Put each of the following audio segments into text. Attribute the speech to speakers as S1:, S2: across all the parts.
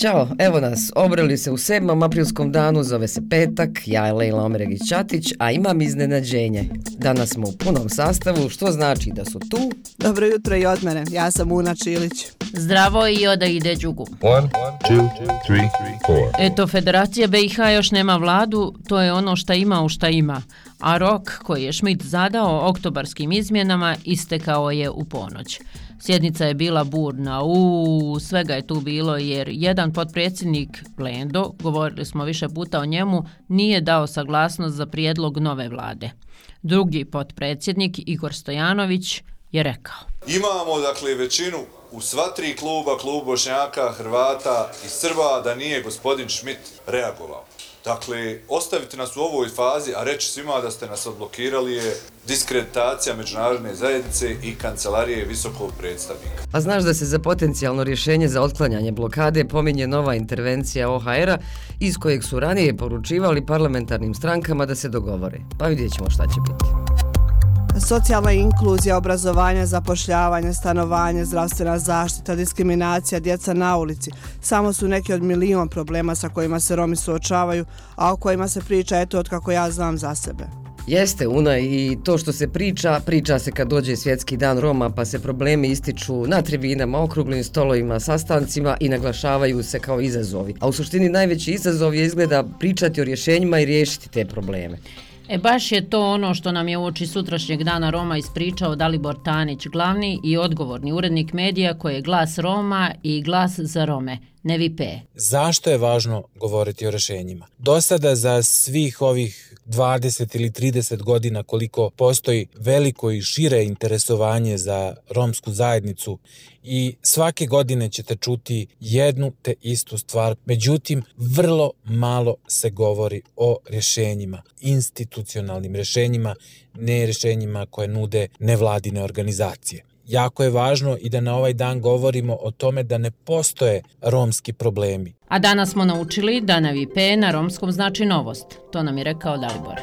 S1: Ćao, evo nas, obrali se u 7. aprilskom danu, zove se petak, ja je Lejla Omeregić-Čatić, a imam iznenađenje. Danas smo u punom sastavu, što znači da su tu...
S2: Dobro jutro i od mene, ja sam Una Čilić.
S3: Zdravo i oda ide džugu. One, two, three, Eto, Federacija BiH još nema vladu, to je ono šta ima u šta ima. A rok koji je Schmidt zadao oktobarskim izmjenama istekao je u ponoć. Sjednica je bila burna, u svega je tu bilo jer jedan potpredsjednik Lendo, govorili smo više puta o njemu, nije dao saglasnost za prijedlog nove vlade. Drugi potpredsjednik Igor Stojanović je rekao.
S4: Imamo dakle većinu u sva tri kluba, klub Bošnjaka, Hrvata i Srba, da nije gospodin Schmidt reagovao. Dakle, ostaviti nas u ovoj fazi, a reći svima da ste nas odblokirali je diskreditacija međunarodne zajednice i kancelarije visokog predstavnika.
S1: A znaš da se za potencijalno rješenje za otklanjanje blokade pominje nova intervencija OHR-a iz kojeg su ranije poručivali parlamentarnim strankama da se dogovore. Pa vidjet ćemo šta će biti.
S2: Socijalna inkluzija, obrazovanje, zapošljavanje, stanovanje, zdravstvena zaštita, diskriminacija, djeca na ulici. Samo su neki od milion problema sa kojima se Romi suočavaju, a o kojima se priča eto od kako ja znam za sebe.
S1: Jeste, Una, i to što se priča, priča se kad dođe svjetski dan Roma, pa se problemi ističu na tribinama, okruglim stolovima, sastancima i naglašavaju se kao izazovi. A u suštini najveći izazov je izgleda pričati o rješenjima i riješiti te probleme.
S3: E baš je to ono što nam je u oči sutrašnjeg dana Roma ispričao Dalibor Tanić, glavni i odgovorni urednik medija koji je glas Roma i glas za Rome, Nevi P.
S5: Zašto je važno govoriti o rešenjima? Do sada za svih ovih 20 ili 30 godina koliko postoji veliko i šire interesovanje za romsku zajednicu i svake godine ćete čuti jednu te istu stvar. Međutim, vrlo malo se govori o rješenjima, institucionalnim rješenjima, ne rješenjima koje nude nevladine organizacije jako je važno i da na ovaj dan govorimo o tome da ne postoje romski problemi.
S3: A danas smo naučili da na VIP na romskom znači novost. To nam je rekao Dalibor.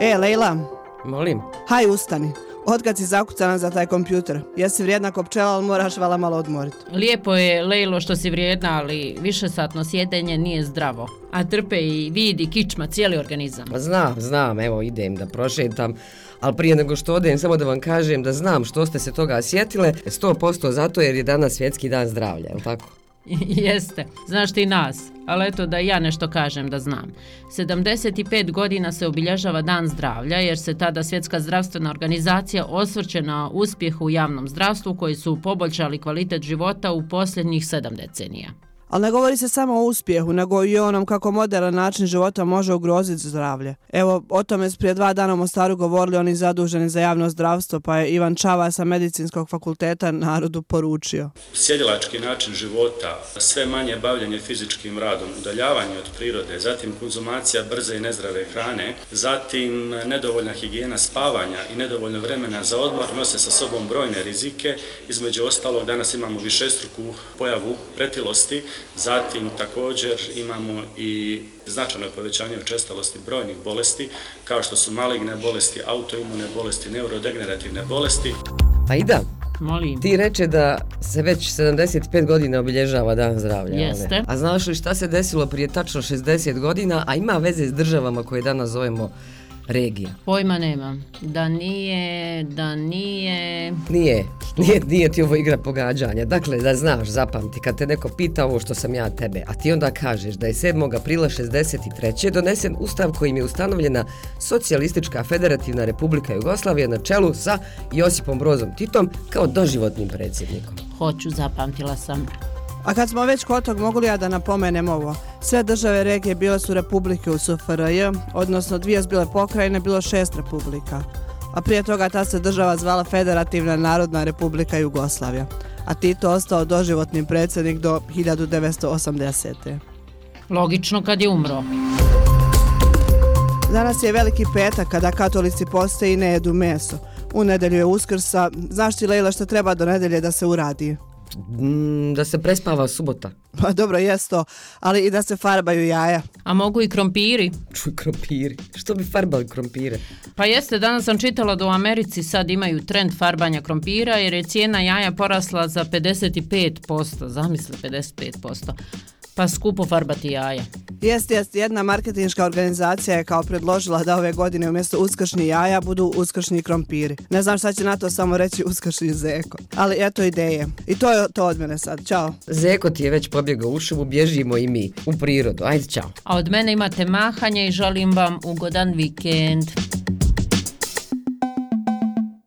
S2: E, Lejla.
S1: Molim.
S2: Haj, ustani. Otkad si zakucana za taj kompjuter? Jesi vrijedna ko pčela, ali moraš vala malo odmoriti.
S3: Lijepo je, Lejlo, što si vrijedna, ali više satno sjedenje nije zdravo. A trpe i vidi kičma, cijeli organizam.
S1: Znam, znam, evo idem da prošetam. Ali prije nego što odem, samo da vam kažem da znam što ste se toga sjetile, 100% zato jer je danas svjetski dan zdravlja, je li tako?
S3: Jeste, znaš ti nas, ali eto da ja nešto kažem da znam. 75 godina se obilježava dan zdravlja jer se tada svjetska zdravstvena organizacija osvrće na uspjeh u javnom zdravstvu koji su poboljšali kvalitet života u posljednjih sedam decenija.
S2: Ali ne govori se samo o uspjehu, nego i onom kako modern način života može ugroziti zdravlje. Evo, o tome su prije dva dana u Mostaru govorili oni zaduženi za javno zdravstvo, pa je Ivan Čava sa medicinskog fakulteta narodu poručio.
S6: Sjedilački način života, sve manje bavljanje fizičkim radom, udaljavanje od prirode, zatim konzumacija brze i nezdrave hrane, zatim nedovoljna higijena spavanja i nedovoljno vremena za odmor nose sa sobom brojne rizike. Između ostalog, danas imamo višestruku pojavu pretilosti, Zatim također imamo i značajno povećanje učestalosti brojnih bolesti, kao što su maligne bolesti, autoimune bolesti, neurodegenerativne bolesti.
S1: Pa i da, Molim. Ti reče da se već 75 godina obilježava dan zdravlja.
S3: Jeste.
S1: A znaš li šta se desilo prije tačno 60 godina, a ima veze s državama koje danas zovemo regija?
S3: Pojma nemam. Da nije, da nije...
S1: Nije, nije, nije ti ovo igra pogađanja. Dakle, da znaš, zapamti, kad te neko pita ovo što sam ja tebe, a ti onda kažeš da je 7. aprila 63. donesen ustav kojim je ustanovljena Socijalistička federativna republika Jugoslavije na čelu sa Josipom Brozom Titom kao doživotnim predsjednikom.
S3: Hoću, zapamtila sam.
S2: A kad smo već kod tog, mogu li ja da napomenem ovo? Sve države regije bile su republike u SFRJ, odnosno dvije zbile pokrajine, bilo šest republika. A prije toga ta se država zvala Federativna narodna republika Jugoslavija. A Tito ostao doživotni predsjednik do 1980.
S3: Logično kad je umro.
S2: Danas je veliki petak kada katolici poste i ne jedu meso. U nedelju je uskrsa. Znaš ti, Lejla, što treba do nedelje da se uradi?
S1: Mm, da se prespava subota.
S2: Pa dobro, jes to, ali i da se farbaju jaja.
S3: A mogu i krompiri?
S1: Čuj, krompiri. Što bi farbali krompire?
S3: Pa jeste, danas sam čitala da u Americi sad imaju trend farbanja krompira jer je cijena jaja porasla za 55%, zamisli 55% pa skupo farbati jaja.
S2: Jest, jest, jedna marketinška organizacija je kao predložila da ove godine umjesto uskršnji jaja budu uskršnji krompiri. Ne znam šta će na to samo reći uskršnji zeko. Ali eto ideje. I to je to od mene sad. Ćao.
S1: Zeko ti je već pobjegao u šumu, bježimo i mi u prirodu. Ajde, čao.
S3: A od mene imate mahanje i želim vam ugodan vikend.